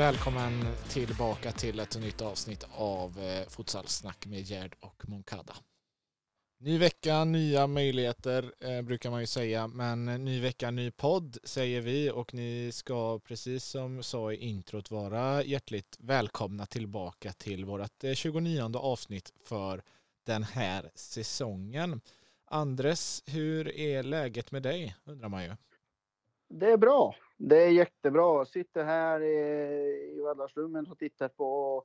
välkommen tillbaka till ett nytt avsnitt av eh, Futsalsnack med Gerd och Moncada. Ny vecka, nya möjligheter eh, brukar man ju säga, men eh, ny vecka, ny podd säger vi och ni ska precis som sa i introt vara hjärtligt välkomna tillbaka till vårt eh, 29 avsnitt för den här säsongen. Andres, hur är läget med dig undrar man ju? Det är bra. Det är jättebra. Jag sitter här i, i vardagsrummet och tittar på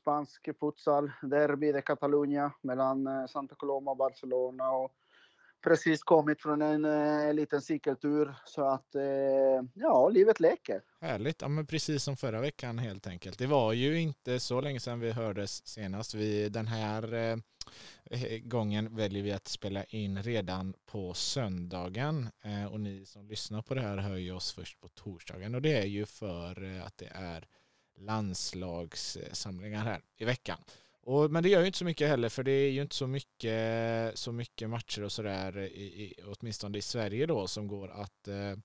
spansk futsal. Derby de Catalunya mellan eh, Santa Coloma och Barcelona. Och precis kommit från en, en liten cykeltur så att eh, ja, livet leker. Härligt, ja men precis som förra veckan helt enkelt. Det var ju inte så länge sedan vi hördes senast. Vi, den här eh, Eh, gången väljer vi att spela in redan på söndagen eh, och ni som lyssnar på det här hör ju oss först på torsdagen och det är ju för eh, att det är landslagssamlingar här i veckan. Och, men det gör ju inte så mycket heller för det är ju inte så mycket, så mycket matcher och sådär, åtminstone i Sverige då, som går att eh,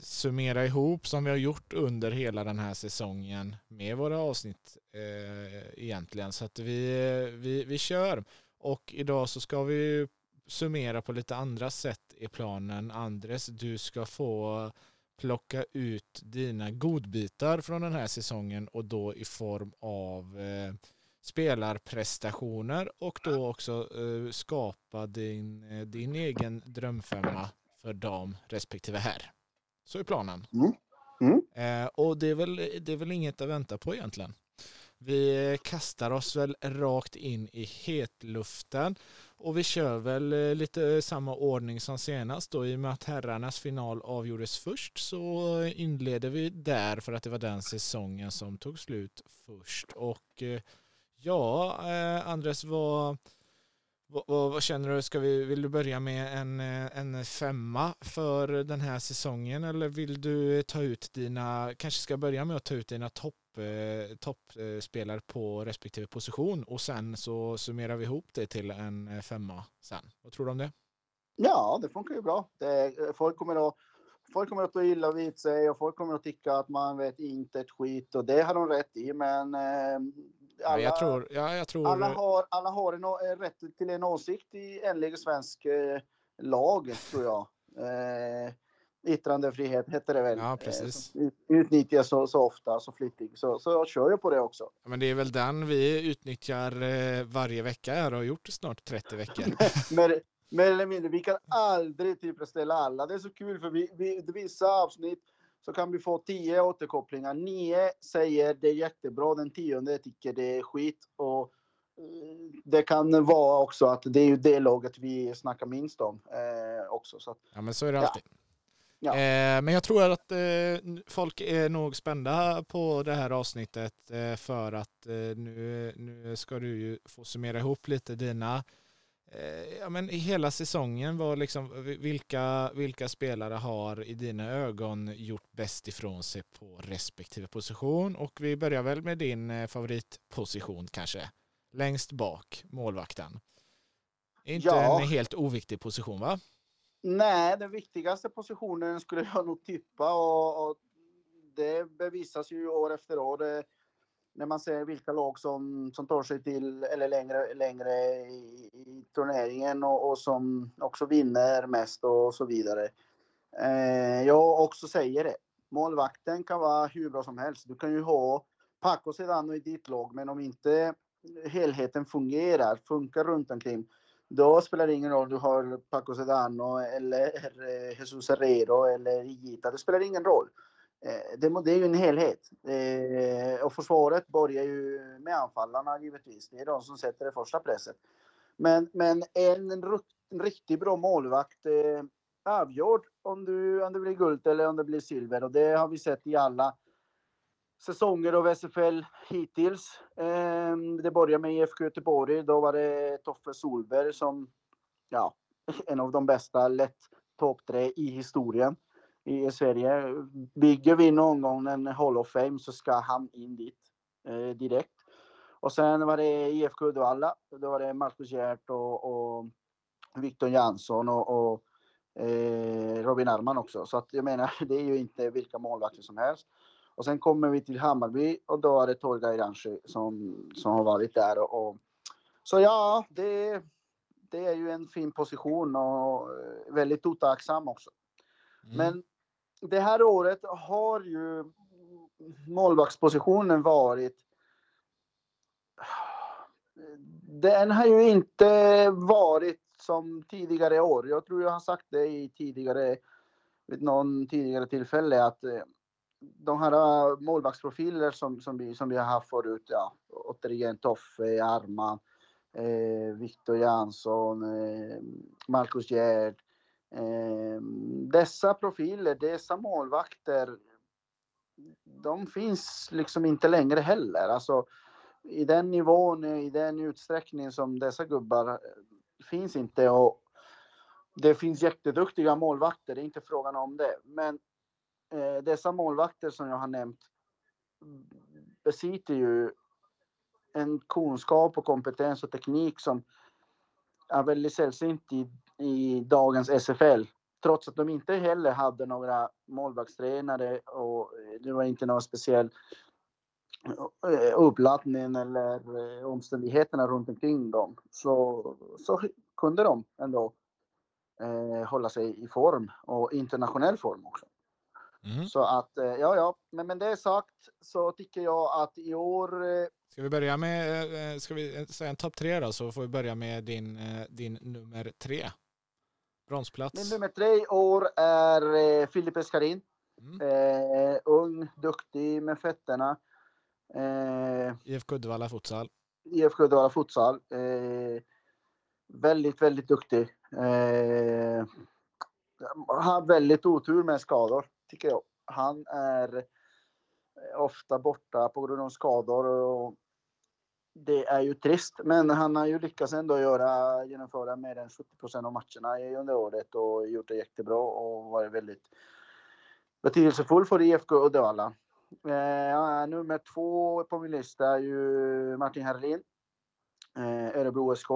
summera ihop som vi har gjort under hela den här säsongen med våra avsnitt eh, egentligen. Så att vi, vi, vi kör. Och idag så ska vi summera på lite andra sätt i planen. Andres, du ska få plocka ut dina godbitar från den här säsongen och då i form av eh, spelarprestationer och då också eh, skapa din, eh, din egen drömfemma för dam respektive herr. Så är planen. Mm. Mm. Eh, och det är, väl, det är väl inget att vänta på egentligen. Vi kastar oss väl rakt in i hetluften och vi kör väl eh, lite samma ordning som senast då i och med att herrarnas final avgjordes först så inleder vi där för att det var den säsongen som tog slut först och eh, ja, Andres vad vad, vad, vad, känner du? Ska vi, vill du börja med en, eh, en femma för den här säsongen eller vill du ta ut dina, kanske ska börja med att ta ut dina topp eh, toppspelare eh, på respektive position och sen så summerar vi ihop det till en eh, femma sen. Vad tror du om det? Ja, det funkar ju bra. Det, folk kommer att Folk kommer att ta illa vid sig och folk kommer att tycka att man vet inte ett skit och det har de rätt i men eh, alla, jag tror, ja, jag tror... alla har, alla har en, en rätt till en åsikt i enlig svensk eh, lag, tror jag. Eh, yttrandefrihet heter det väl. Ja, precis. Eh, utnyttjas så, så ofta, så flitigt. Så, så jag kör ju på det också. men det är väl den vi utnyttjar eh, varje vecka här och har gjort snart 30 veckor. mer, mer eller mindre. Vi kan aldrig tillfredsställa alla. Det är så kul för vi, vi, vissa avsnitt så kan vi få tio återkopplingar. Nio säger det är jättebra, den tionde tycker det är skit. Och eh, det kan vara också att det är ju det laget vi snackar minst om eh, också. Så att, ja, men så är det alltid. Ja. Eh, men jag tror att eh, folk är nog spända på det här avsnittet eh, för att eh, nu, nu ska du ju få summera ihop lite dina ja, men hela säsongen var liksom vilka, vilka spelare har i dina ögon gjort bäst ifrån sig på respektive position och vi börjar väl med din eh, favoritposition kanske längst bak målvakten. Inte ja. en helt oviktig position va? Nej, den viktigaste positionen skulle jag nog tippa och, och det bevisas ju år efter år. När man ser vilka lag som, som tar sig till eller längre, längre i, i turneringen och, och, som också vinner mest och så vidare. Eh, jag också säger det. Målvakten kan vara hur bra som helst. Du kan ju ha Paco Sedano i ditt lag, men om inte helheten fungerar, funkar runt omkring, då spelar det ingen roll. om Du har Paco Sedano eller eh, Jesus Herrero eller Igita. Det spelar ingen roll. Eh, det, det är ju en helhet. Eh, och försvaret börjar ju med anfallarna givetvis. Det är de som sätter det första presset. Men, men en, en riktigt bra målvakt eh, avgör om, du, om det blir guld eller om det blir silver. Och det har vi sett i alla säsonger av SFL hittills. Eh, det började med IFK Göteborg. Då var det Toffe Solberg som, ja, en av de bästa, lätt topp tre i historien i Sverige. Bygger vi någon gång en Hall of Fame så ska han in dit eh, direkt. Och sen var det IFK Uddevalla. Då var det Marcus Hjert och, och Victor Jansson och, och eh, Robin Arman också. Så att jag menar, det är ju inte vilka målvakter som helst. Och sen kommer vi till Hammarby och då är det Tolga Iranci som, som har varit där. Och, och, så ja, det, det är ju en fin position och väldigt otacksam också. Mm. Men det här året har ju målvaktspositionen varit den har ju inte varit som tidigare år. Jag tror jag har sagt det i tidigare, vid någon tidigare tillfälle att eh, de här eh, målvaktsprofiler som, som, vi, som vi har haft förut, ja, återigen Toffe, Arman, eh, Viktor Jansson, eh, Marcus Gerd. Ehm, dessa profiler, dessa målvakter, de finns liksom inte längre heller. Alltså, i den nivån, i den utsträckning som dessa gubbar eh, finns inte. Och det finns jätteduktiga målvakter, det är inte frågan om det. Men eh, dessa målvakter som jag har nämnt besitter ju en kunskap och kompetens och teknik som är väldigt sällsynt i, i dagens SFL. Trots att de inte heller hade några målvaktstränare och det var inte någon speciell Eh, uppladdningen eller eh, omständigheterna runt omkring dem så, så kunde de ändå eh, hålla sig i form och internationell form också. Mm. Så att, eh, ja, ja, men med det sagt så tycker jag att i år... Ska vi börja med, ska vi säga en topp tre då, så får vi börja med din, din nummer tre. Bronsplats. Min nummer tre i år är eh, Filip Eskarin. Mm. Eh, ung, duktig med fötterna. Eh, IFK Uddevalla futsal. IFK Uddevalla futsal. Eh, väldigt, väldigt duktig. Eh, har väldigt otur med skador, tycker jag. Han är ofta borta på grund av skador. Och det är ju trist, men han har ju lyckats ändå göra, genomföra mer än 70 procent av matcherna under året och gjort det jättebra och varit väldigt betydelsefull för IFK Uddevalla. Eh, nummer två på min lista är ju Martin Herlin. Eh, Örebro SK.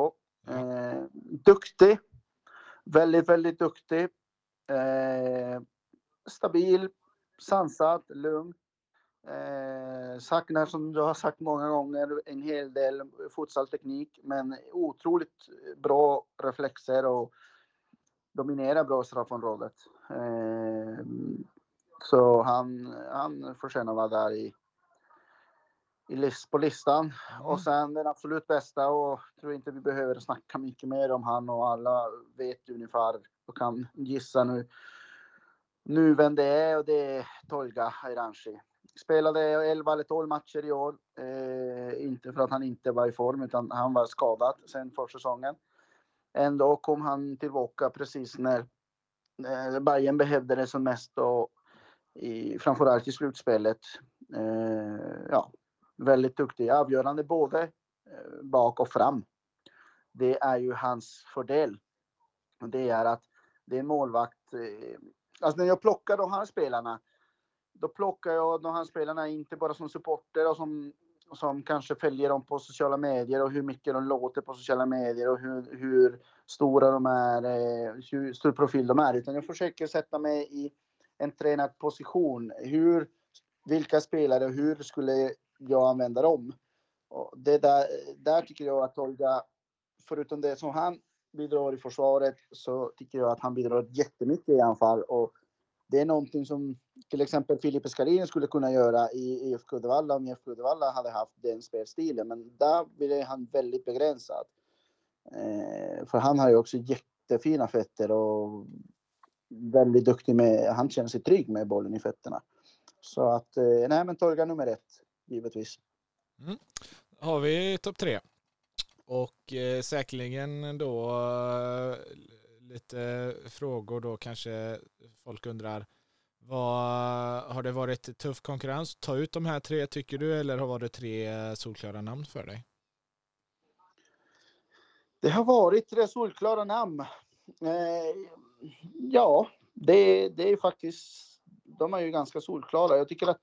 Eh, duktig. Väldigt, väldigt duktig. Eh, stabil, sansad, lugn. Eh, saknar, som jag har sagt många gånger, en hel del futsalteknik, men otroligt bra reflexer och dominerar bra straffområdet. Eh, så han, han förtjänar vara där i, i list, på listan. Mm. Och sen den absolut bästa och tror inte vi behöver snacka mycket mer om han och alla vet ungefär och kan gissa nu, nu vem det är och det är Tolga Iranci. Spelade 11 eller 12 matcher i år. Eh, inte för att han inte var i form utan han var skadad sen försäsongen. Ändå kom han tillbaka precis när eh, Bayern behövde det som mest och i, framförallt i slutspelet. Eh, ja, väldigt duktig, avgörande både eh, bak och fram. Det är ju hans fördel. Det är att det är målvakt. Eh, alltså när jag plockar de här spelarna, då plockar jag de här spelarna inte bara som supporter och som, som kanske följer dem på sociala medier och hur mycket de låter på sociala medier och hur, hur stora de är, eh, hur stor profil de är, utan jag försöker sätta mig i en tränad position. Hur, vilka spelare och hur skulle jag använda dem? Och det där, där tycker jag att Olga, förutom det som han bidrar i försvaret, så tycker jag att han bidrar jättemycket i anfall. Och det är någonting som till exempel Filip Skarin skulle kunna göra i IFK Uddevalla om IFK Uddevalla hade haft den spelstilen. Men där blir han väldigt begränsad. Eh, för han har ju också jättefina fötter och väldigt duktig med, han känner sig trygg med bollen i fötterna. Så att, eh, nej men Torga nummer ett, givetvis. Mm. Har vi topp tre. Och eh, säkerligen då eh, lite frågor då kanske folk undrar. Vad, har det varit tuff konkurrens? Ta ut de här tre tycker du eller har det tre solklara namn för dig? Det har varit tre solklara namn. Eh, ja, det, det är faktiskt, de är ju ganska solklara. Jag tycker att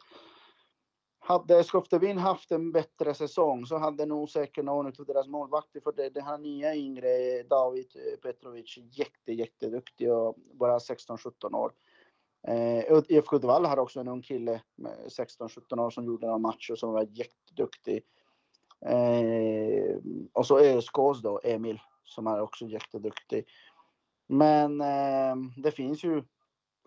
hade Skoftevin haft en bättre säsong så hade nog säkert någon av deras målvakter, för det, det här nya yngre David Petrovic, jätte, jätteduktig och bara 16-17 år. Eh, IFK Uddevalla har också en ung kille 16-17 år som gjorde några matcher som var jätteduktig. Eh, och så ÖSKs då, Emil, som är också jätteduktig. Men eh, det finns ju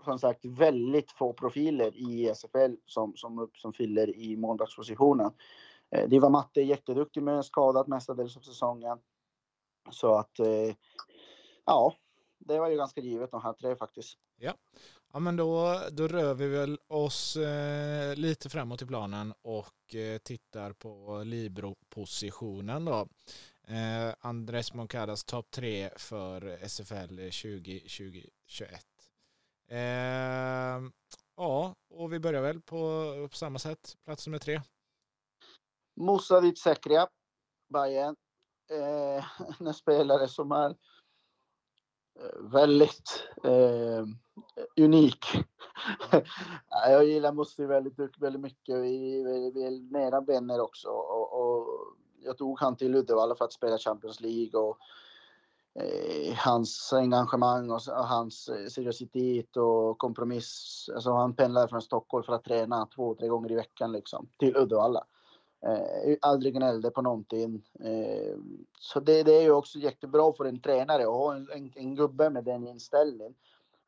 som sagt väldigt få profiler i SFL som, som, som fyller i målvaktspositionen. Eh, Diva Matte är jätteduktig men skadad mestadels av säsongen. Så att eh, ja, det var ju ganska givet de här tre faktiskt. Ja, ja men då, då rör vi väl oss eh, lite framåt i planen och eh, tittar på Libro-positionen då. Eh, Andres Moncadas topp tre för SFL 2021. Eh, ja, och vi börjar väl på, på samma sätt, plats nummer tre. Moussa Sekria, Bayern. Eh, en spelare som är eh, väldigt eh, unik. jag gillar Musse väldigt, väldigt mycket. Vi, vi, vi är nära vänner också. Och, och, jag tog han till Uddevalla för att spela Champions League. Och, eh, hans engagemang och, och hans eh, seriositet och kompromiss. Alltså han pendlar från Stockholm för att träna två, tre gånger i veckan liksom, till Uddevalla. Eh, aldrig gnällde på någonting. Eh, så det, det, är ju också jättebra för en tränare att ha en, en, en, gubbe med den inställningen.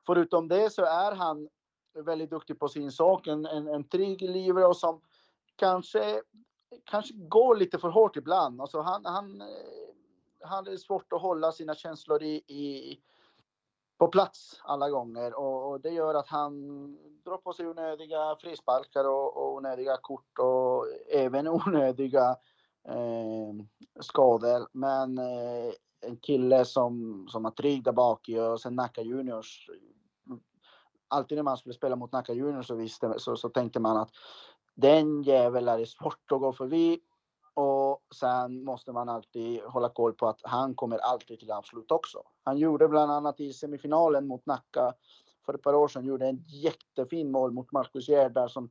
Förutom det så är han väldigt duktig på sin sak, en, en, en trygg livre som kanske, kanske går lite för hårt ibland. Alltså han, han, eh, han är svårt att hålla sina känslor i, i på plats alla gånger och, och, det gör att han drar på sig onödiga frisparkar och, och onödiga kort och även onödiga eh, skador. Men eh, en kille som, som har trygg där bak och sen Nacka Juniors. Alltid när man skulle spela mot Nacka Juniors så, visste, så, så tänkte man att den jäveln är svårt att gå förbi och sen måste man alltid hålla koll på att han kommer alltid till avslut också. Han gjorde bland annat i semifinalen mot Nacka för ett par år sedan, gjorde en jättefin mål mot Marcus Gerd som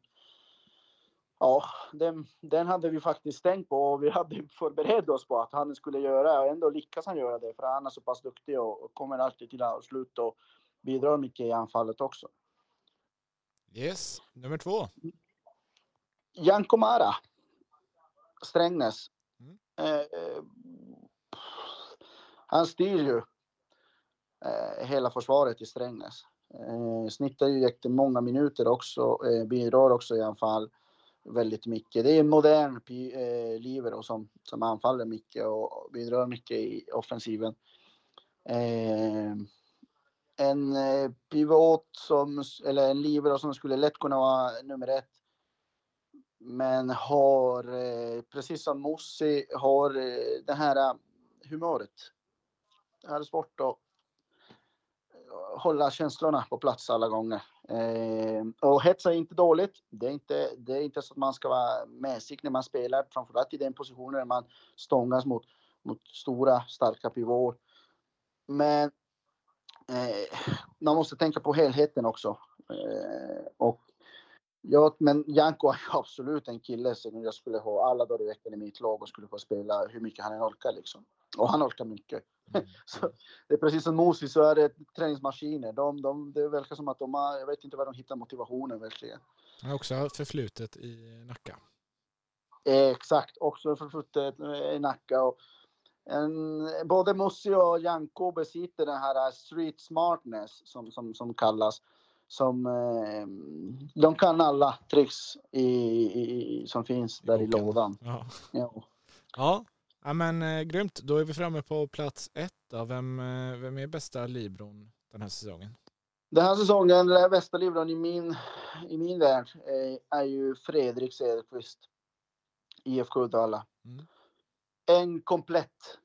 Ja, den, den hade vi faktiskt tänkt på och vi hade förberett oss på att han skulle göra och ändå lyckas han göra det för han är så pass duktig och, kommer alltid till avslut och bidrar mycket i anfallet också. Yes, nummer två. Janko Mara. Strängnäs. Mm. Eh, han styr ju eh, hela försvaret i Strängnäs. Eh, snittar ju jättemånga minuter också, eh, bidrar också i anfall väldigt mycket. Det är en modern eh, livero som, som anfaller mycket och bidrar mycket i offensiven. Eh, en eh, pivot som, eller en livero som skulle lätt kunna vara nummer ett men har, eh, precis som Mossi, har eh, det här eh, humöret. Det här är sport och hålla känslorna på plats alla gånger. Ehm, och hetsa är inte dåligt. Det är inte, det är inte så att man ska vara mässig när man spelar, framförallt i den positionen där man stångas mot, mot stora, starka pivoter. Men eh, man måste tänka på helheten också. Eh, och Ja, men Janko är absolut en kille som jag skulle ha alla dagar i veckan i mitt lag och skulle få spela hur mycket han än orkar liksom. Och han orkar mycket. Så, det är precis som Mosi så är det träningsmaskiner. De, de, det verkar som att de har, jag vet inte var de hittar motivationen verkligen. Han har också förflutet i Nacka. Eh, exakt, också förflutet i Nacka. Och en, både Mosi och Janko besitter den här street smartness som, som, som kallas som eh, de kan alla tricks i, i, som finns där i, i lådan. Ja. Ja. ja. Ja, men eh, grymt. Då är vi framme på plats ett. Då. Vem, eh, vem är bästa Libron den här säsongen? Den här säsongen, den bästa Libron i min, i min värld eh, är ju Fredrik Cederqvist. IFK Uddevalla. Mm. En komplett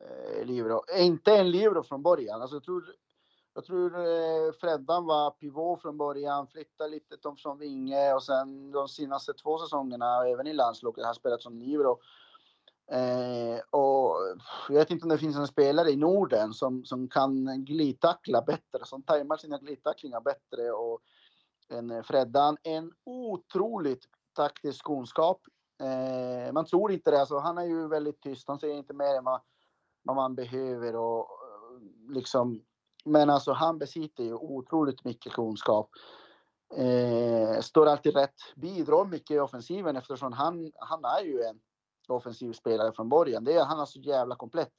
eh, Libro. Inte en Libro från början. Alltså, jag tror jag tror eh, Freddan var pivot från början, flyttade lite från vinge och sen de senaste två säsongerna, även i landslaget, har spelat som libero. Eh, och jag vet inte om det finns en spelare i Norden som, som kan glidtackla bättre, som tajmar sina glidtacklingar bättre. Och en eh, Freddan, en otroligt taktisk kunskap. Eh, man tror inte det, alltså, han är ju väldigt tyst, han säger inte mer än vad, vad man behöver och liksom men alltså han besitter ju otroligt mycket kunskap. Eh, står alltid rätt, bidrar mycket i offensiven eftersom han, han är ju en offensiv spelare från början. Det är, han är så jävla komplett.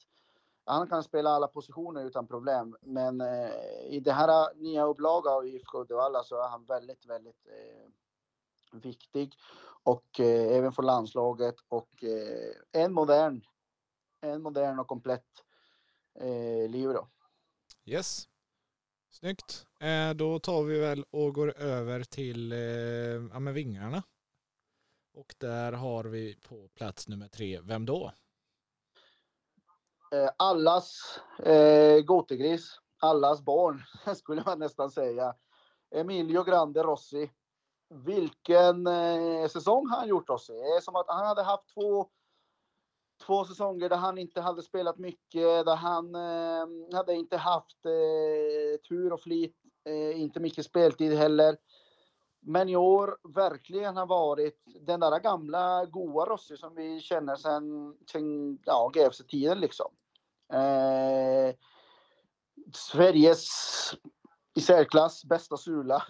Han kan spela alla positioner utan problem, men eh, i det här nya upplagan av IFK Uddevalla så är han väldigt, väldigt eh, viktig och eh, även för landslaget och eh, en modern, en modern och komplett eh, liv då. Yes. Snyggt. Eh, då tar vi väl och går över till eh, ja, med vingarna. Och där har vi på plats nummer tre, vem då? Eh, allas eh, gotegris, allas barn skulle man nästan säga. Emilio Grande Rossi. Vilken eh, säsong han gjort Rossi. Det är som att han hade haft två, två säsonger där han inte hade spelat mycket, där han eh, hade inte haft eh, tur och flit, eh, inte mycket speltid heller. Men i år verkligen har varit den där gamla goa Rossi som vi känner sen, sen ja, GFC-tiden liksom. Eh, Sveriges i särklass bästa Sula.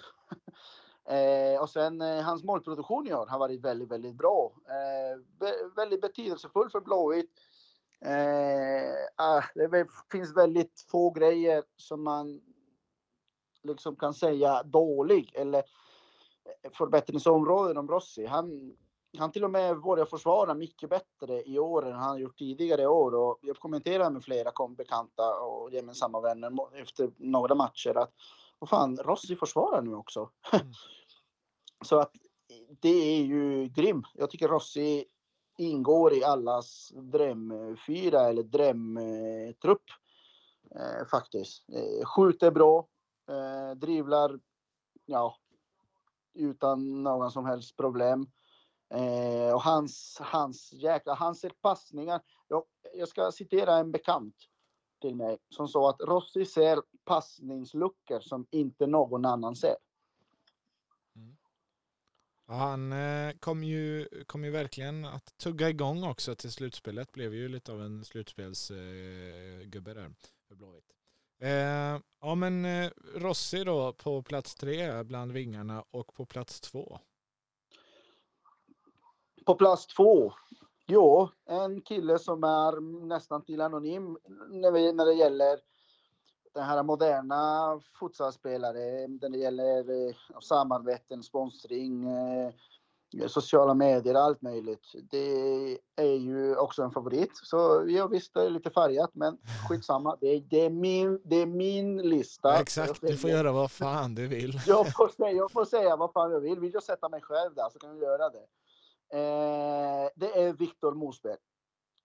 eh, och sen eh, hans målproduktion i år har varit väldigt, väldigt bra. Eh, be väldigt betydelsefull för Blåvitt. Eh, ah, det finns väldigt få grejer som man liksom kan säga dålig eller förbättringsområden om Rossi. Han, han till och med börjar försvara mycket bättre i år än han gjort tidigare år. Och jag kommenterar med flera kom bekanta och gemensamma vänner efter några matcher att vad fan, Rossi försvarar nu också. Mm. Så att det är ju grym. Jag tycker Rossi ingår i allas drömfyra eller drömtrupp. Eh, faktiskt. Eh, skjuter bra, eh, drivlar ja, utan någon som helst problem. Eh, och hans, hans jäkla, hans passningar. Jag, jag ska citera en bekant till mig som sa att Rossi ser passningsluckor som inte någon annan ser. Mm. han eh, kom, ju, kom ju verkligen att tugga igång också till slutspelet. Blev ju lite av en slutspelsgubbe eh, där för Blåvitt. Eh, ja men eh, Rossi då på plats tre bland vingarna och på plats två. På plats två. Jo, en kille som är nästan till anonym när, vi, när det gäller den här moderna futsalspelare. När det gäller eh, samarbeten, sponsring, eh, sociala medier, allt möjligt. Det är ju också en favorit. Så ja, visst, det är lite färgat, men skitsamma. Det är, det är, min, det är min lista. Ja, exakt, du får göra vad fan du vill. Jag får, säga, jag får säga vad fan jag vill. Vill jag sätta mig själv där så kan jag göra det. Eh, det är Viktor Mosberg.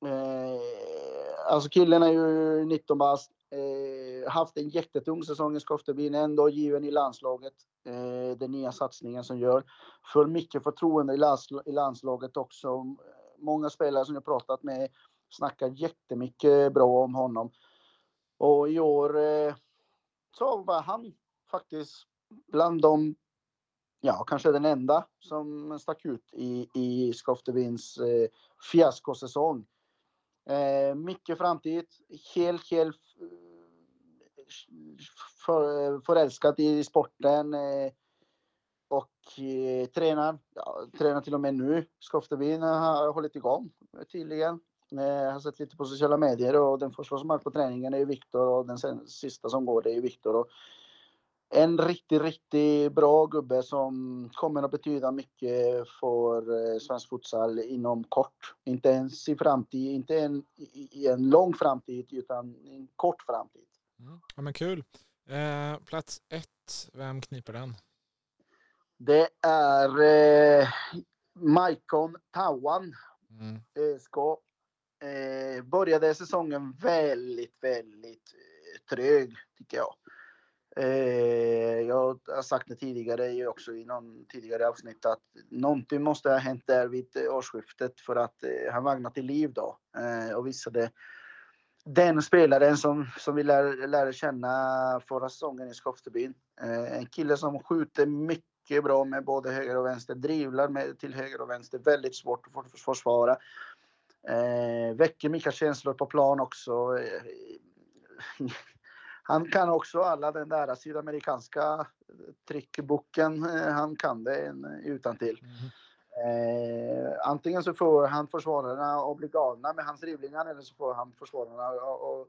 Eh, alltså killen är ju 19 bast. Eh, haft en jättetung säsong i Skoftebyn, ändå given i landslaget. Eh, den nya satsningen som gör. För mycket förtroende i, lands, i landslaget också. Många spelare som jag pratat med snackar jättemycket bra om honom. Och i år eh, så var han faktiskt bland de ja, kanske den enda som stack ut i, i Skoftebyns eh, fiaskosäsong. Eh, mycket framtid, helt, helt för, förälskad i sporten. Eh, och eh, tränar, ja, tränar till och med nu. Skoftebyn har hållit igång tydligen. Jag har sett lite på sociala medier och den första som är på träningen är ju Viktor och den sen, sista som går det är Viktor en riktigt, riktigt bra gubbe som kommer att betyda mycket för eh, svensk futsal inom kort. Inte ens i framtid, inte en, i en lång framtid utan i en kort framtid. Mm. Ja men kul. Eh, plats ett, vem kniper den? Det är eh, Maikon Tawan, mm. ÖSK. Eh, började säsongen väldigt, väldigt eh, trög tycker jag. Eh, jag har sagt det tidigare också i någon tidigare avsnitt att någonting måste ha hänt där vid årsskiftet för att eh, han vaknade till liv då eh, och visade den spelaren som, som vi lär, lärde känna förra säsongen i Skoftebyn. Eh, en kille som skjuter mycket bra med både höger och vänster, drivlar med, till höger och vänster, väldigt svårt att försvara. Eh, väcker mycket känslor på plan också eh, han kan också alla den där sydamerikanska trickboken. Eh, han kan det utan till. Mm. Eh, antingen så får han försvararna och bli galna med hans driblingar eller så får han försvararna och, och,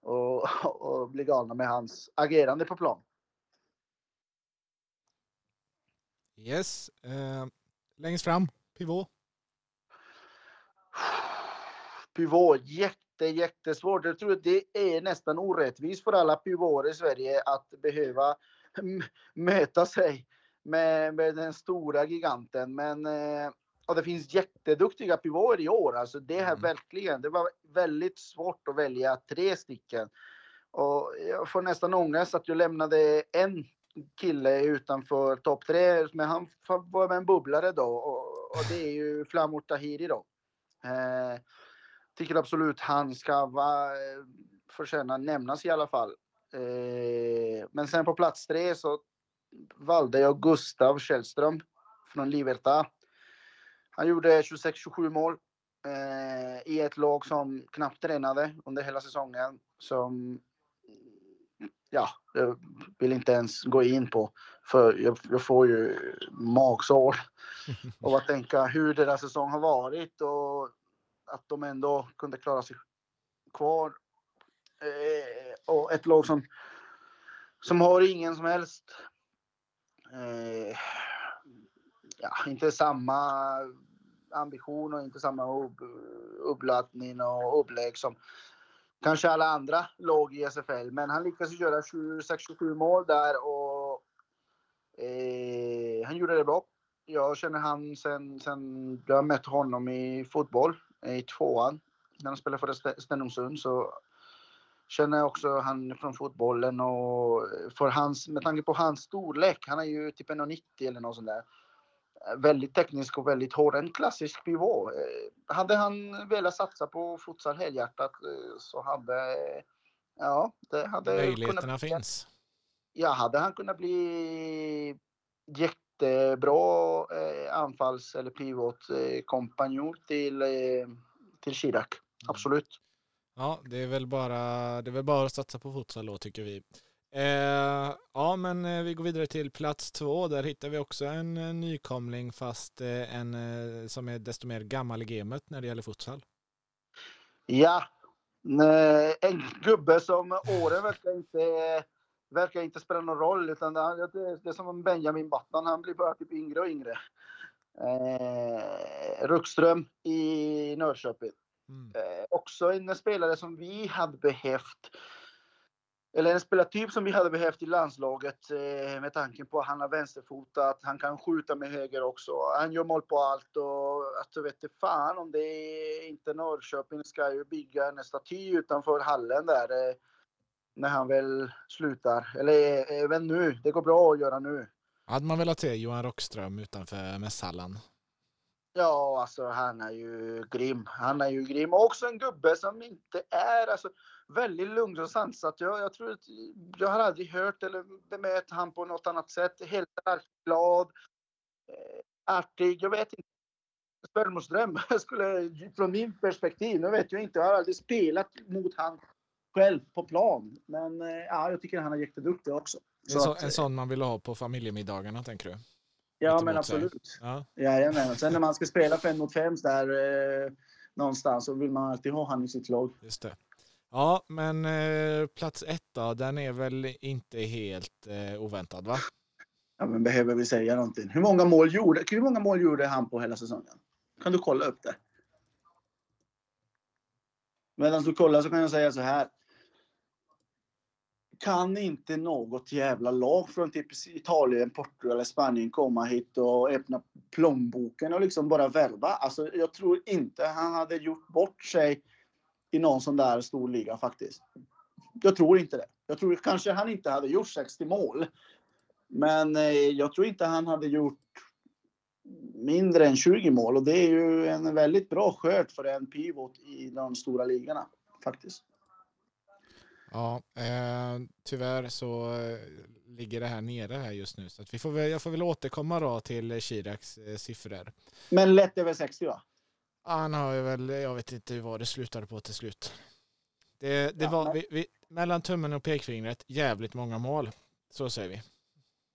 och, och bli galna med hans agerande på plan. Yes. Eh, längst fram, pivot. Pivot, jätte, jättesvårt. Jag tror att det är nästan orättvist för alla pivoter i Sverige att behöva möta sig med, med den stora giganten. Men eh, och det finns jätteduktiga pivoter i år. Alltså det här mm. verkligen. Det var väldigt svårt att välja tre stycken. Och jag får nästan ångest att jag lämnade en kille utanför topp tre. Men han var med en bubblare då och, och det är ju Flamur Tahiri då. Eh, tycker absolut han ska vara, förtjäna nämnas i alla fall. Eh, men sen på plats tre så valde jag Gustav Källström från Liberta. Han gjorde 26-27 mål eh, i ett lag som knappt tränade under hela säsongen. Som, ja, jag vill inte ens gå in på, för jag, jag får ju magsår av att tänka hur deras säsong har varit och att de ändå kunde klara sig kvar. Eh, och ett lag som, som har ingen som helst eh, ja, inte samma ambition och inte samma upp, uppladdning och upplägg som kanske alla andra lag i SFL. Men han lyckades göra 26-27 mål där och eh, han gjorde det bra. Jag känner han sen, sen jag mött honom i fotboll i tvåan när han spelade för Stenungsund så känner också han från fotbollen och för hans, med tanke på hans storlek, han är ju typ 1,90 eller något sånt där. Väldigt teknisk och väldigt hård, en klassisk pivot. Eh, hade han velat satsa på futsal helhjärtat eh, så hade, ja, det hade Möjligheterna kunnat, finns. Ja, hade han kunnat bli jättebra eh, anfalls eller pivot eh, kompanjon till, eh, till Chirac. Mm. Absolut. Ja, det är väl bara, det är väl bara att satsa på futsal då tycker vi. Eh, ja, men eh, vi går vidare till plats två. Där hittar vi också en, en nykomling fast eh, en eh, som är desto mer gammal i gamet när det gäller futsal. Ja, eh, en gubbe som åren verkar inte, verkar inte spela någon roll utan det, det, det är som Benjamin Battan. Han blir bara typ yngre och yngre. Eh, Ruckström i Norrköping. Mm. Eh, också en spelare som vi hade behövt. Eller en spelartyp som vi hade behövt i landslaget eh, med tanke på att han har vänsterfotat, han kan skjuta med höger också. Han gör mål på allt och att du vet fan om det är inte Norrköping ska ju bygga en staty utanför hallen där. Eh, när han väl slutar. Eller även nu. Det går bra att göra nu. Hade man velat se Johan Rockström utanför mässhallen? Ja, alltså han är ju grym. Han är ju grym. Och också en gubbe som inte är alltså, väldigt lugn och sansat. Jag, jag tror att jag har aldrig hört eller bemött han på något annat sätt. Helt glad, eh, artig. Jag vet inte. Spermosdröm skulle, från min perspektiv, nu vet jag inte, jag har aldrig spelat mot han själv på plan. Men eh, ja, jag tycker han är jätteduktig också. Så en, så, att, en sån man vill ha på familjemiddagarna, tänker du? Ja, men absolut. Ja. Jajamän. Sen när man ska spela fem mot fem där eh, någonstans så vill man alltid ha han i sitt lag. Just det. Ja, men eh, plats ett då, den är väl inte helt eh, oväntad va? Ja, men behöver vi säga någonting? Hur många mål gjorde, hur många mål gjorde han på hela säsongen? Kan du kolla upp det? Medan du kollar så kan jag säga så här kan inte något jävla lag från typ Italien, Portugal eller Spanien komma hit och öppna plånboken och liksom bara värva. Alltså, jag tror inte han hade gjort bort sig i någon sån där stor liga faktiskt. Jag tror inte det. Jag tror kanske han inte hade gjort 60 mål. Men eh, jag tror inte han hade gjort mindre än 20 mål och det är ju en väldigt bra skörd för en pivot i de stora ligorna faktiskt. Ja, eh, tyvärr så eh, ligger det här nere här just nu. Så vi får väl, jag får väl återkomma då till Chiracs eh, siffror. Men lätt över 60 va? Han har ju väl, jag vet inte vad det slutade på till slut. Det, det var vi, vi, mellan tummen och pekfingret jävligt många mål. Så säger vi.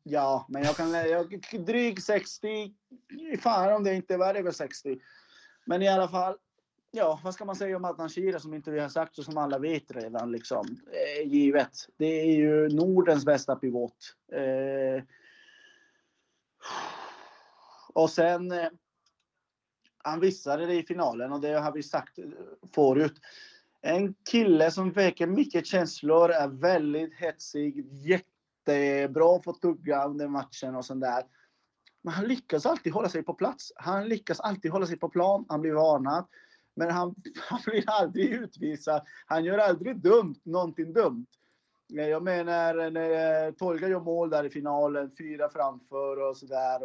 Ja, men jag kan jag, dryg 60. Fan om det inte var över 60. Men i alla fall. Ja, vad ska man säga om Adnan Shira som inte vi har sagt och som alla vet redan liksom. Eh, givet. Det är ju Nordens bästa pivot. Eh, och sen. Eh, han visade det i finalen och det har vi sagt förut. En kille som väcker mycket känslor, är väldigt hetsig, jättebra på att tugga under matchen och sånt där. Men han lyckas alltid hålla sig på plats. Han lyckas alltid hålla sig på plan. Han blir varnad. Men han, han blir aldrig utvisad. Han gör aldrig dumt, någonting dumt. Jag menar när eh, Tolga gör mål där i finalen, fyra framför och sådär.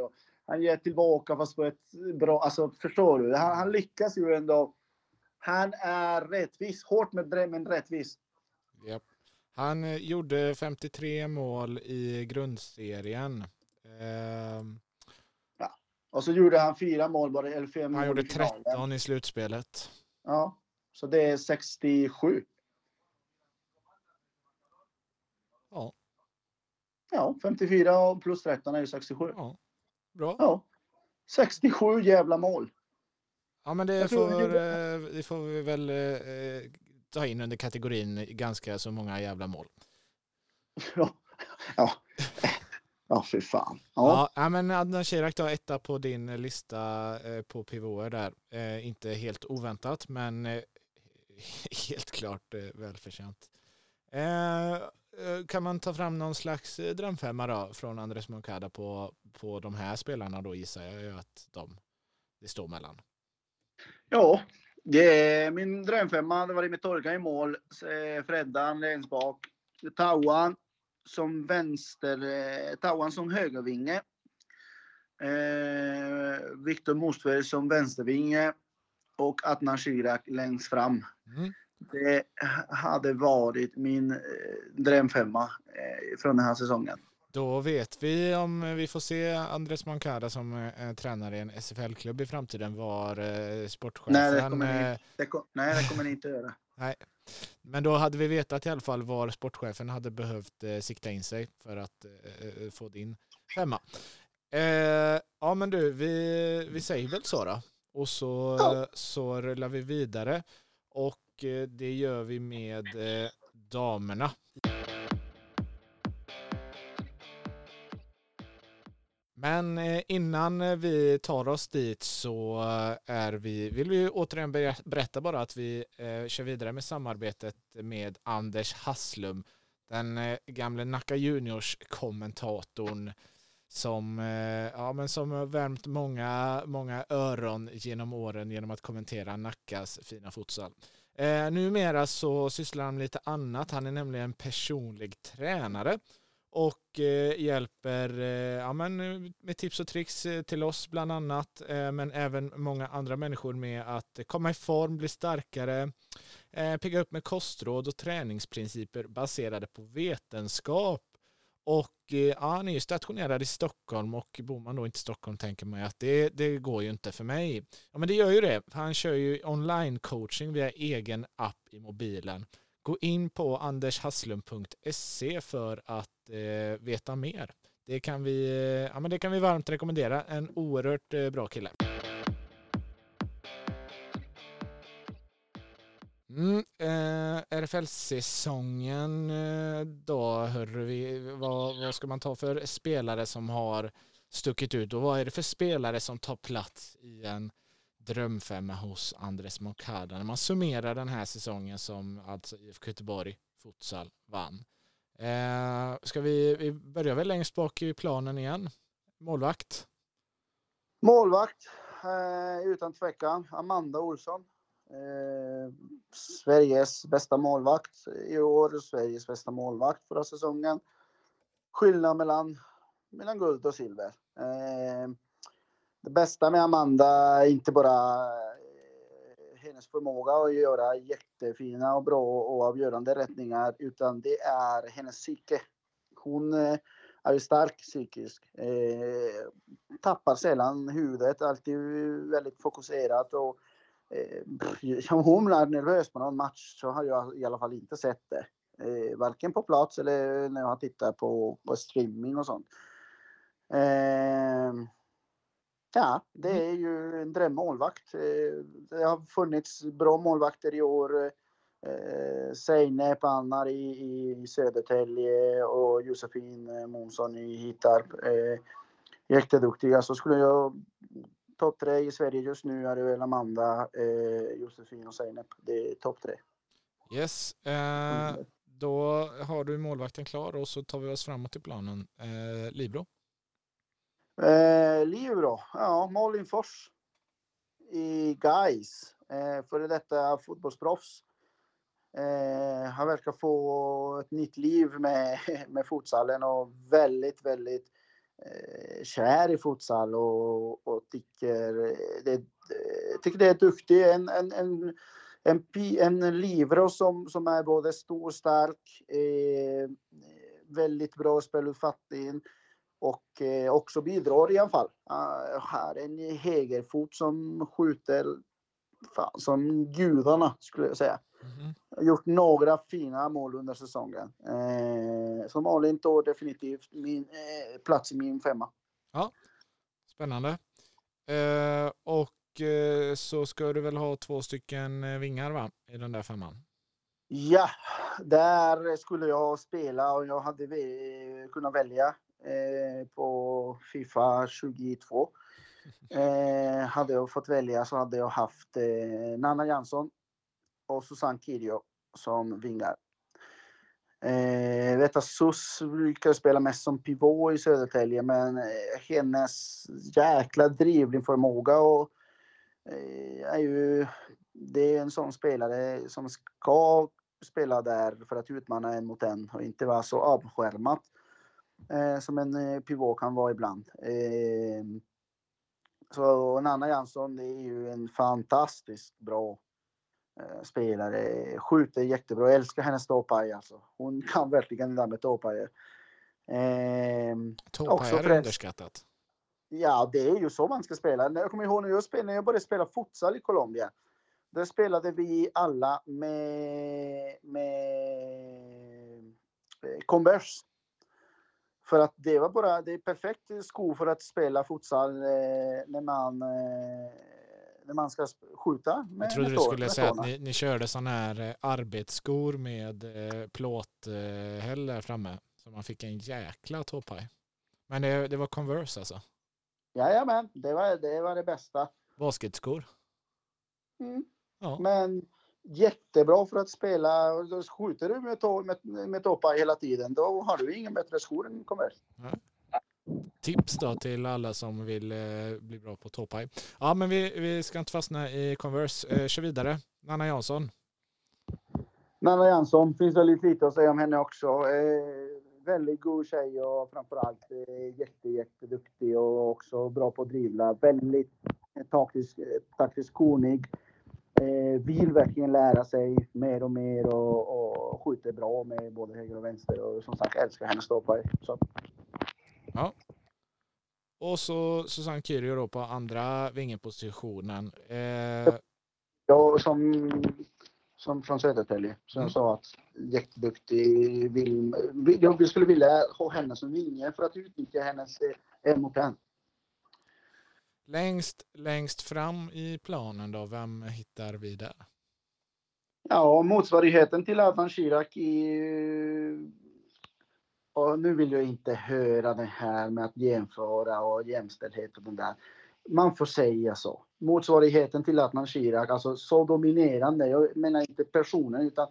Han ger tillbaka fast på ett bra, alltså förstår du? Han, han lyckas ju ändå. Han är rättvis, hårt med men rättvis. Yep. Han eh, gjorde 53 mål i grundserien. Uh... Och så gjorde han fyra mål bara, eller fem Han gjorde 13 i slutspelet. Ja, så det är 67. Ja. Ja, 54 plus 13 är ju 67. Ja. Bra. Ja. 67 jävla mål. Ja, men det får. Eh, det får vi väl eh, ta in under kategorin ganska så många jävla mål. Ja, ja. Ja, för fan. Ja, ja men Adnan Shirak tar etta på din lista eh, på pivoter där. Eh, inte helt oväntat, men eh, helt klart välförtjänt. Kan man ta fram någon slags drömfemma då från Andres Moncada på, på de här spelarna då gissar jag ju att de, det står mellan. Ja, det är min drömfemma. Det var med Torga i mål. Freddan längst bak. Tauan som vänster, Tauan som högervinge. Eh, Viktor Mostberg som vänstervinge. Och Adnan Shirak längst fram. Mm. Det hade varit min eh, drömfemma eh, från den här säsongen. Då vet vi om vi får se Andres Mancada som eh, tränare i en SFL-klubb i framtiden var eh, sportchefen. Nej, det kommer ni, det nej, det kommer ni inte göra. nej. Men då hade vi vetat i alla fall var sportchefen hade behövt eh, sikta in sig för att eh, få din femma. ja men du, vi, vi säger väl så då. Och så, ja. så rullar vi vidare. Och Eh, det gör vi med eh, damerna. Men eh, innan eh, vi tar oss dit så eh, är vi, vill vi återigen berätta bara att vi kör vidare med samarbetet med Anders Hasslum, den gamle Nacka Juniors kommentatorn som, ja, men som värmt många, många öron genom åren genom att kommentera Nackas fina futsal. Eh, numera så sysslar han med lite annat. Han är nämligen personlig tränare och eh, hjälper eh, ja, men, eh, med tips och tricks eh, till oss bland annat, eh, men även många andra människor med att komma i form, bli starkare, eh, pigga upp med kostråd och träningsprinciper baserade på vetenskap och eh, ja, han är ju stationerad i Stockholm och bor man då inte i Stockholm tänker man ju att det, det går ju inte för mig. Ja men det gör ju det. Han kör ju online coaching via egen app i mobilen. Gå in på andershasslum.se för att eh, veta mer. Det kan, vi, eh, ja, men det kan vi varmt rekommendera. En oerhört eh, bra kille. Mm, eh, RFL-säsongen eh, då, hörru vi, vad, vad ska man ta för spelare som har stuckit ut och vad är det för spelare som tar plats i en drömfemma hos Andres Moncada när man summerar den här säsongen som alltså IFK Göteborg futsal vann. Eh, ska vi, vi börjar väl längst bak i planen igen. Målvakt? Målvakt, eh, utan tvekan, Amanda Olsson. Eh, Sveriges bästa målvakt i år, Sveriges bästa målvakt förra säsongen. Skillnad mellan, mellan guld och silver. Eh, det bästa med Amanda är inte bara eh, hennes förmåga att göra jättefina och bra och avgörande rättningar, utan det är hennes psyke. Hon eh, är ju stark psykiskt, Eh, tappar sällan huvudet, alltid väldigt fokuserat och eh, om hon är nervös på någon match så har jag i alla fall inte sett det. Eh, varken på plats eller när jag tittar på, på streaming och sånt. Eh, ja, det mm. är ju en drömmålvakt. Eh, det har funnits bra målvakter i år. Eh, Seinep Annar i, i Södertälje och Josefin Månsson i Hittarp. Eh, jätteduktiga. Så skulle jag topp tre i Sverige just nu är det väl Amanda, eh, Josefin och Seinep. Det är topp tre. Yes. Eh, mm. då har du målvakten klar och så tar vi oss framåt i planen. Eh, Libro? Eh, Libro, ja, Malin Fors i Gais. Eh, före detta fotbollsproffs. Eh, han verkar få ett nytt liv med, med futsalen och väldigt, väldigt eh, kär i futsal och, och tycker, det, eh, tycker det är duktig. En, en, en, en, en livro som, som är både stor och stark, eh, väldigt bra speluppfattning och eh, också bidrar i alla fall. Uh, har en högerfot som skjuter fan, som gudarna skulle jag säga. Mm. Gjort några fina mål under säsongen. Eh, så Malin tar definitivt min, eh, plats i min femma. Ja, spännande. Eh, och eh, så ska du väl ha två stycken eh, vingar va? I den där femman? Ja, där skulle jag spela och jag hade kunnat välja eh, på Fifa 22. Eh, hade jag fått välja så hade jag haft eh, Nanna Jansson och Susanne Kirio som vingar. Eh, vet att Sus brukar spela mest som pivot i Södertälje men eh, hennes jäkla driblingförmåga och eh, är ju det är en sån spelare som ska spela där för att utmana en mot en och inte vara så avskärmat eh, som en eh, pivot kan vara ibland. Eh, så Nanna Jansson är ju en fantastiskt bra eh, spelare. Skjuter jättebra. Jag älskar hennes tåpaj alltså. Hon kan verkligen det där med tåpajer. Eh, tåpajer är underskattat. Ja, det är ju så man ska spela. Jag kommer ihåg när jag, spelade, när jag började spela futsal i Colombia. Där spelade vi alla med, med eh, Converse. För att det var bara, det är perfekt sko för att spela futsal eh, när man eh, när man ska skjuta. Jag trodde du skulle säga att ni, ni körde sådana här eh, arbetsskor med eh, plåthäll där framme. Så man fick en jäkla tåpaj. Men det, det var Converse alltså? Jajamän, det var det, var det bästa. Basketskor? Mm. Ja. Men jättebra för att spela. Skjuter du med, tå, med, med toppar hela tiden, då har du ingen bättre skor än Converse. Ja. Tips då till alla som vill eh, bli bra på toppaj. Ja, men vi, vi ska inte fastna i Converse. Eh, kör vidare. Nanna Jansson. Nanna Jansson, finns väldigt lite att säga om henne också. Eh, väldigt god tjej och framförallt eh, jätte, jätteduktig och också bra på att drivla. Väldigt taktisk, taktiskt kunnig eh, vill verkligen lära sig mer och mer och, och skjuter bra med både höger och vänster och som sagt älskar hennes. Så. Ja. Och så Susanne Kyrio då på andra vingepositionen. Eh... Ja, som, som från Södertälje. Som mm. jag sa att jätteduktig. Vill, jag skulle vilja ha henne som vinge för att utnyttja hennes en mot en. Längst, längst fram i planen då, vem hittar vi där? Ja, motsvarigheten till Adnan Shirak i... Och nu vill jag inte höra det här med att jämföra och jämställdhet och den där. Man får säga så. Motsvarigheten till Adnan Shirak, alltså så dominerande, jag menar inte personen utan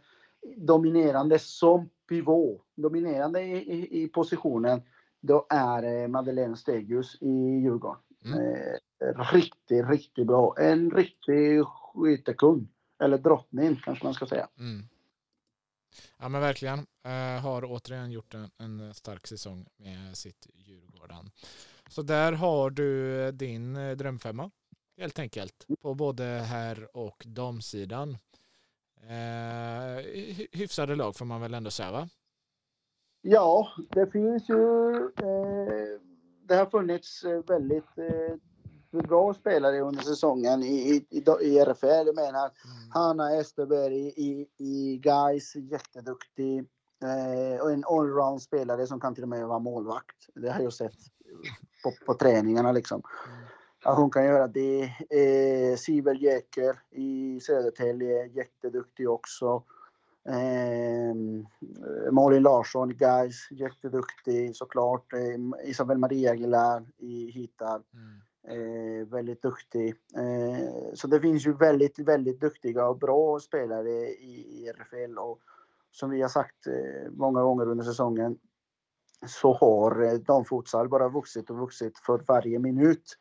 dominerande som pivot, dominerande i, i, i positionen, då är eh, Madeleine Stegius i Djurgården. Mm. Eh, riktigt, riktigt bra. En riktig skyttekung. Eller drottning kanske man ska säga. Mm. Ja men verkligen. Uh, har återigen gjort en, en, stark säsong med sitt Djurgården. Så där har du din eh, drömfemma helt enkelt. På både herr och damsidan. Uh, hyfsade lag får man väl ändå säga va? Ja, det finns ju. Eh, det har funnits väldigt bra spelare under säsongen i, i, i RFL. Jag menar, mm. Hanna Österberg i, i Gais, jätteduktig. Eh, och en allround-spelare som kan till och med vara målvakt. Det har jag sett på, på träningarna liksom. Mm. Ja, hon kan göra det. Eh, Sibel Jäker i Södertälje, jätteduktig också. Eh, Malin Larsson Gais, jätteduktig såklart. Eh, Isabel Maria Aguilar i Hitar, mm. eh, väldigt duktig. Eh, så det finns ju väldigt, väldigt duktiga och bra spelare i, i RFL och som vi har sagt eh, många gånger under säsongen så har eh, damfutsal bara vuxit och vuxit för varje minut.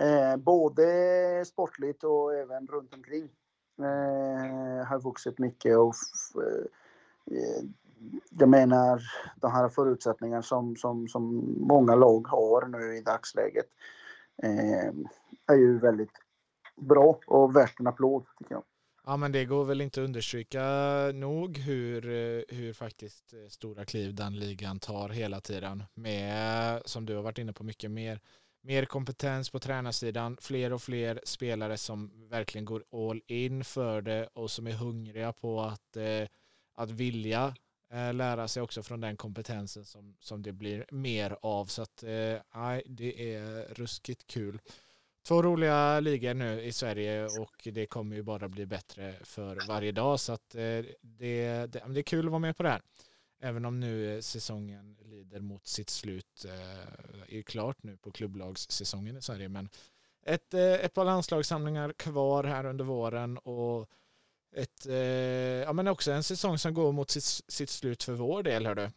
Eh, både sportligt och även runt omkring eh, har vuxit mycket. Och, eh, jag menar, de här förutsättningarna som, som, som många lag har nu i dagsläget eh, är ju väldigt bra och värt en applåd tycker jag. Ja men det går väl inte att understryka nog hur, eh, hur faktiskt eh, stora kliv den ligan tar hela tiden med, som du har varit inne på, mycket mer mer kompetens på tränarsidan, fler och fler spelare som verkligen går all in för det och som är hungriga på att, eh, att vilja eh, lära sig också från den kompetensen som, som det blir mer av. Så att eh, det är ruskigt kul. Två roliga ligor nu i Sverige och det kommer ju bara bli bättre för varje dag så att eh, det, det, det är kul att vara med på det här. Även om nu eh, säsongen lider mot sitt slut, eh, är klart nu på klubblagssäsongen i Sverige, men ett, eh, ett par landslagssamlingar kvar här under våren och ett, ja, men också en säsong som går mot sitt, sitt slut för vår del. Hörde.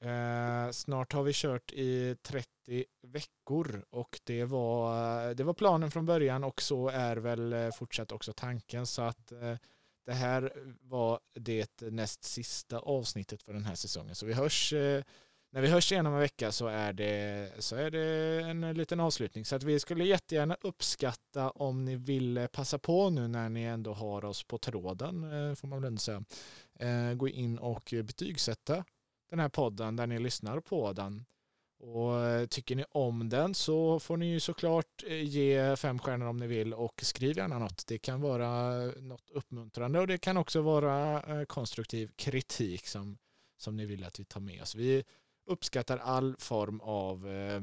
Eh, snart har vi kört i 30 veckor och det var, det var planen från början och så är väl fortsatt också tanken. Så att eh, det här var det näst sista avsnittet för den här säsongen. Så vi hörs, eh, när vi hörs igen om en vecka så är, det, så är det en liten avslutning. Så att vi skulle jättegärna uppskatta om ni vill passa på nu när ni ändå har oss på tråden, eh, får man väl ändå säga. Eh, gå in och betygsätta den här podden där ni lyssnar på den. Och eh, tycker ni om den så får ni ju såklart eh, ge fem stjärnor om ni vill och skriv gärna något. Det kan vara något uppmuntrande och det kan också vara eh, konstruktiv kritik som, som ni vill att vi tar med oss. Vi uppskattar all form av eh,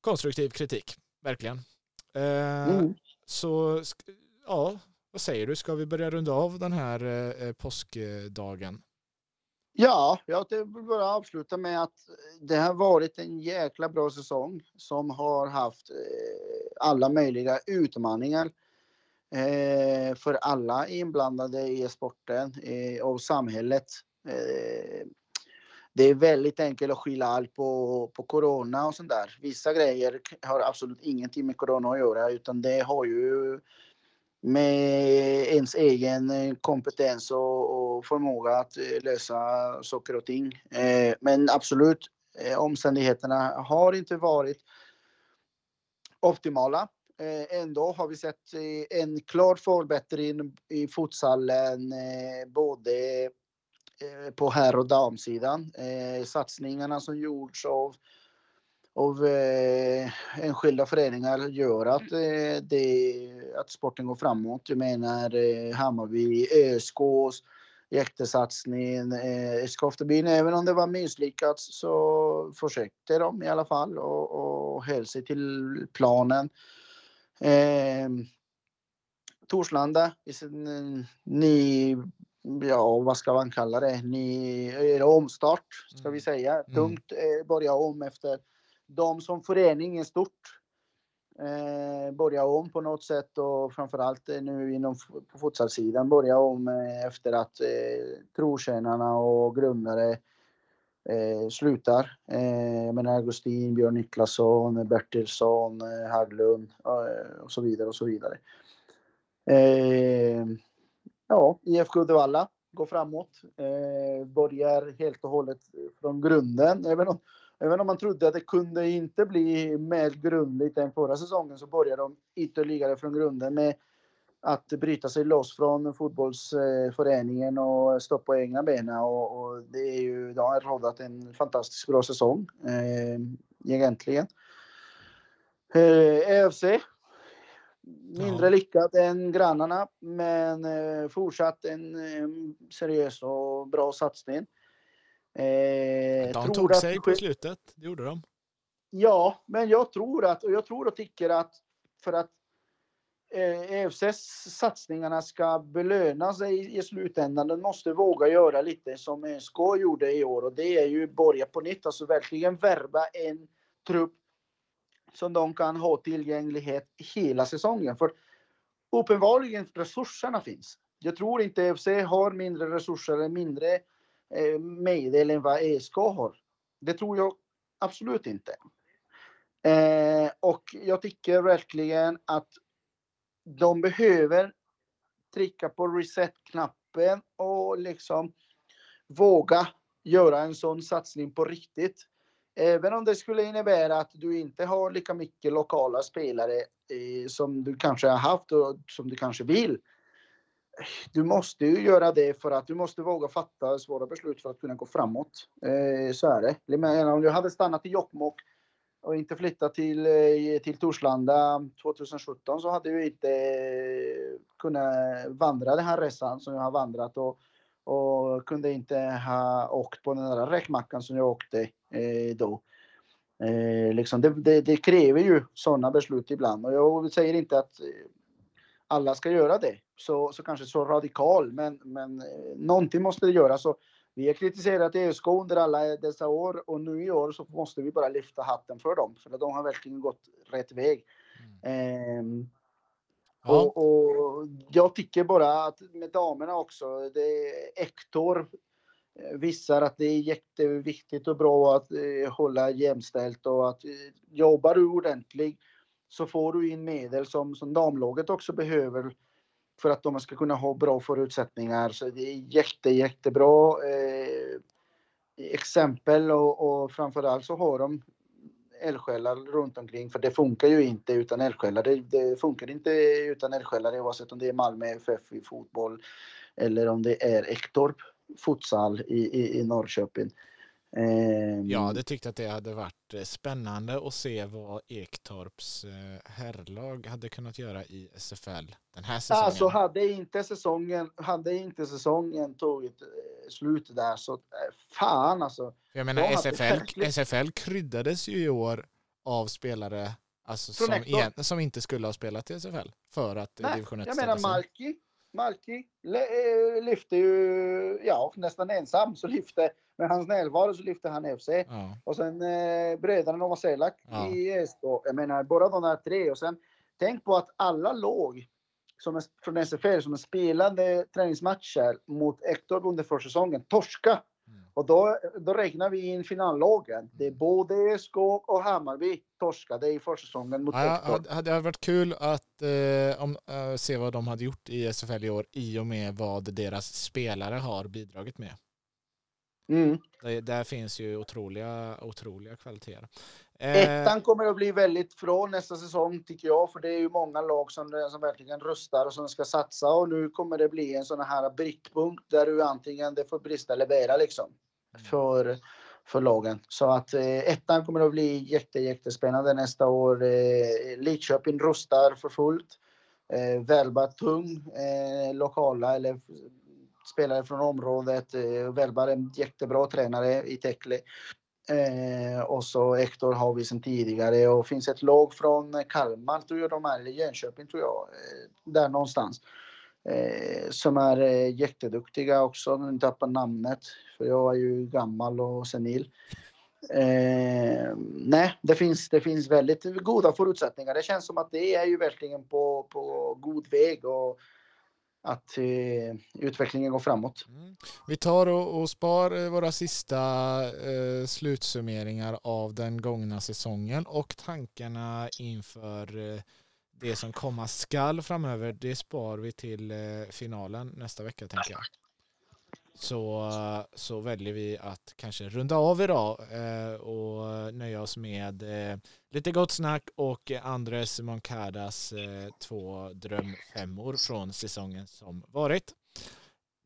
konstruktiv kritik, verkligen. Eh, mm. Så ja, vad säger du? Ska vi börja runda av den här eh, påskdagen? Ja, jag vill bara avsluta med att eh, det har varit en jäkla bra säsong som har haft eh, alla möjliga utmaningar eh, för alla inblandade i sporten och samhället. Det är väldigt enkelt att skylla allt på, på corona och sånt där. Vissa grejer har absolut ingenting med corona att göra utan det har ju med ens egen eh, kompetens och, och förmåga att eh, lösa saker och ting. Eh, men absolut, eh, omständigheterna har inte varit optimala. Ändå har vi sett en klar förbättring i futsalen, både på herr och damsidan. Satsningarna som gjorts av av eh, enskilda föreningar gör att, eh, det, att sporten går framåt. Jag menar eh, Hammarby, Öskås, jättesatsningen. Eh, Skoftebyn, även om det var misslyckat så försökte de i alla fall och, och höll sig till planen. Eh, Torslanda i sin eh, ny, ja vad ska man kalla det, ny omstart ska vi mm. säga. Mm. Tungt eh, börja om efter de som förening i stort eh, börjar om på något sätt och framförallt eh, nu inom på futsalsidan börja om eh, efter att eh, trotjänarna och grundare eh, slutar. Eh, jag menar Augustin, Björn Niklasson, Bertilsson, eh, Haglund eh, och så vidare och så vidare. Eh, ja, IFK Uddevalla går framåt. Eh, börjar helt och hållet från grunden. Även om Även om man trodde att det kunde inte bli mer grundligt än förra säsongen så började de ytterligare från grunden med att bryta sig loss från fotbollsföreningen och stå på egna ben. Och, och, det är ju, de har rådat en fantastiskt bra säsong eh, egentligen. EFC. Mindre ja. lyckat än grannarna, men eh, fortsatt en eh, seriös och bra satsning. Eh, de tog sig på slutet, det gjorde de. Ja, men jag tror att, och jag tror och tycker att för att eh, EFCs satsningarna ska belöna sig i slutändan, den måste våga göra lite som SK gjorde i år och det är ju börja på nytt, alltså verkligen värva en trupp som de kan ha tillgänglighet hela säsongen. För uppenbarligen resurserna finns. Jag tror inte FC har mindre resurser eller mindre Eh, medel än vad ESK har. Det tror jag absolut inte. Eh, och jag tycker verkligen att de behöver trycka på reset-knappen och liksom våga göra en sån satsning på riktigt. Även om det skulle innebära att du inte har lika mycket lokala spelare eh, som du kanske har haft och som du kanske vill. Du måste ju göra det för att du måste våga fatta svåra beslut för att kunna gå framåt. Eh, så är det. Om du hade stannat i Jokkmokk och inte flyttat till, eh, till Torslanda 2017 så hade du inte kunnat vandra den här resan som jag har vandrat och, och kunde inte ha åkt på den där räkmackan som jag åkte eh, då. Eh, liksom det, det, det, kräver ju sådana beslut ibland och jag säger inte att alla ska göra det så, så kanske så radikal men, men någonting måste det göras. Vi har kritiserat ÖSK under alla dessa år och nu i år så måste vi bara lyfta hatten för dem för de har verkligen gått rätt väg. Mm. Eh, ja. och, och, jag tycker bara att med damerna också, det Ektor eh, visar att det är jätteviktigt och bra att eh, hålla jämställt och att eh, jobbar du ordentligt så får du in medel som, som damlaget också behöver för att de ska kunna ha bra förutsättningar. Så det är jätte, jättebra eh, exempel och, och framförallt så har de eldsjälar runt omkring för det funkar ju inte utan eldsjälar. Det, det funkar inte utan eldsjälar oavsett om det är Malmö FF i fotboll eller om det är Ektorp futsal i, i, i Norrköping. Ehm, jag hade tyckt att det hade varit eh, spännande att se vad Ektorps eh, herrlag hade kunnat göra i SFL den här säsongen. Alltså hade inte säsongen, hade inte säsongen tagit eh, slut där så fan alltså. Jag menar SFL, SFL kryddades ju i år av spelare alltså, som, igen, som inte skulle ha spelat i SFL för att Nej, division 1 Jag menar Malki, Malki lyfte ju, ja nästan ensam så lyfte med hans närvaro så lyfte han FC. Ja. Och sen eh, bröderna Novoselak ja. i SK. Jag menar, bara de där tre. Och sen tänk på att alla låg som är, från SFL som är spelade träningsmatcher mot Ektorp under försäsongen torska. Och då, då räknar vi in finallagen. Det är mm. både SK och Hammarby torskade i försäsongen mot ja. Det hade varit kul att eh, om, äh, se vad de hade gjort i SFL i år i och med vad deras spelare har bidragit med. Mm. Det, där finns ju otroliga, otroliga kvaliteter. Eh, Ettan kommer att bli väldigt från nästa säsong tycker jag, för det är ju många lag som, som verkligen rustar och som ska satsa och nu kommer det bli en sån här brytpunkt där du antingen det får brista eller bära liksom mm. för, för lagen. Så att eh, ettan kommer att bli jätte, jättespännande nästa år. Eh, Lidköping rustar för fullt. Eh, Välba tung, eh, lokala eller spelare från området. Eh, Välbar en jättebra tränare i Tekle. Eh, och så Hector har vi sedan tidigare och finns ett lag från Kalmar tror jag de är, eller Jönköping tror jag, eh, där någonstans. Eh, som är eh, jätteduktiga också, nu tappar namnet för jag är ju gammal och senil. Eh, nej, det finns, det finns väldigt goda förutsättningar. Det känns som att det är ju verkligen på, på god väg och att eh, utvecklingen går framåt. Mm. Vi tar och, och spar eh, våra sista eh, slutsummeringar av den gångna säsongen och tankarna inför eh, det som komma skall framöver. Det spar vi till eh, finalen nästa vecka tänker jag så, så väljer vi att kanske runda av idag eh, och nöja oss med eh, lite gott snack och Andres Moncadas eh, två drömfemmor från säsongen som varit.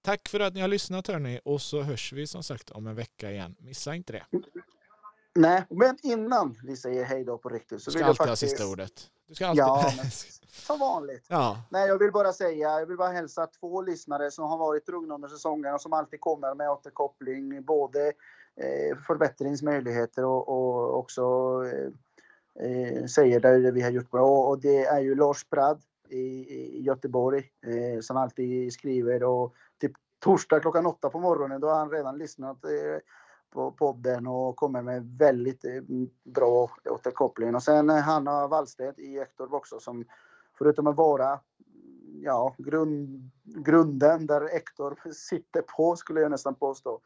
Tack för att ni har lyssnat hörni och så hörs vi som sagt om en vecka igen. Missa inte det. Nej, men innan vi säger hej då på riktigt så du ska vill alltid jag faktiskt... ha sista ordet. Du ska alltid... Ja, men som vanligt. Ja. Nej, jag vill bara säga, jag vill bara hälsa två lyssnare som har varit trogna under säsongen och som alltid kommer med återkoppling, både eh, förbättringsmöjligheter och, och också eh, eh, säger det vi har gjort bra. Och det är ju Lars Brad i, i Göteborg eh, som alltid skriver och typ torsdag klockan åtta på morgonen då har han redan lyssnat eh, på podden och kommer med väldigt eh, bra återkoppling. Och sen Hanna Wallstedt i Ektorp också som förutom att vara ja, grund, grunden där Ektorp sitter på skulle jag nästan påstå.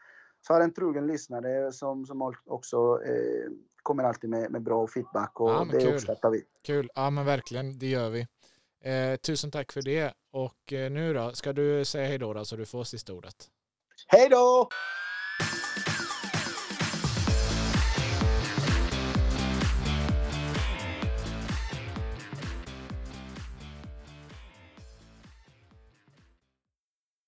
Så har en trogen lyssnare som, som också eh, kommer alltid med, med bra feedback och ja, det kul. uppskattar vi. Kul, ja men verkligen, det gör vi. Eh, tusen tack för det och eh, nu då, ska du säga hej då, då så du får sista ordet? Hej då!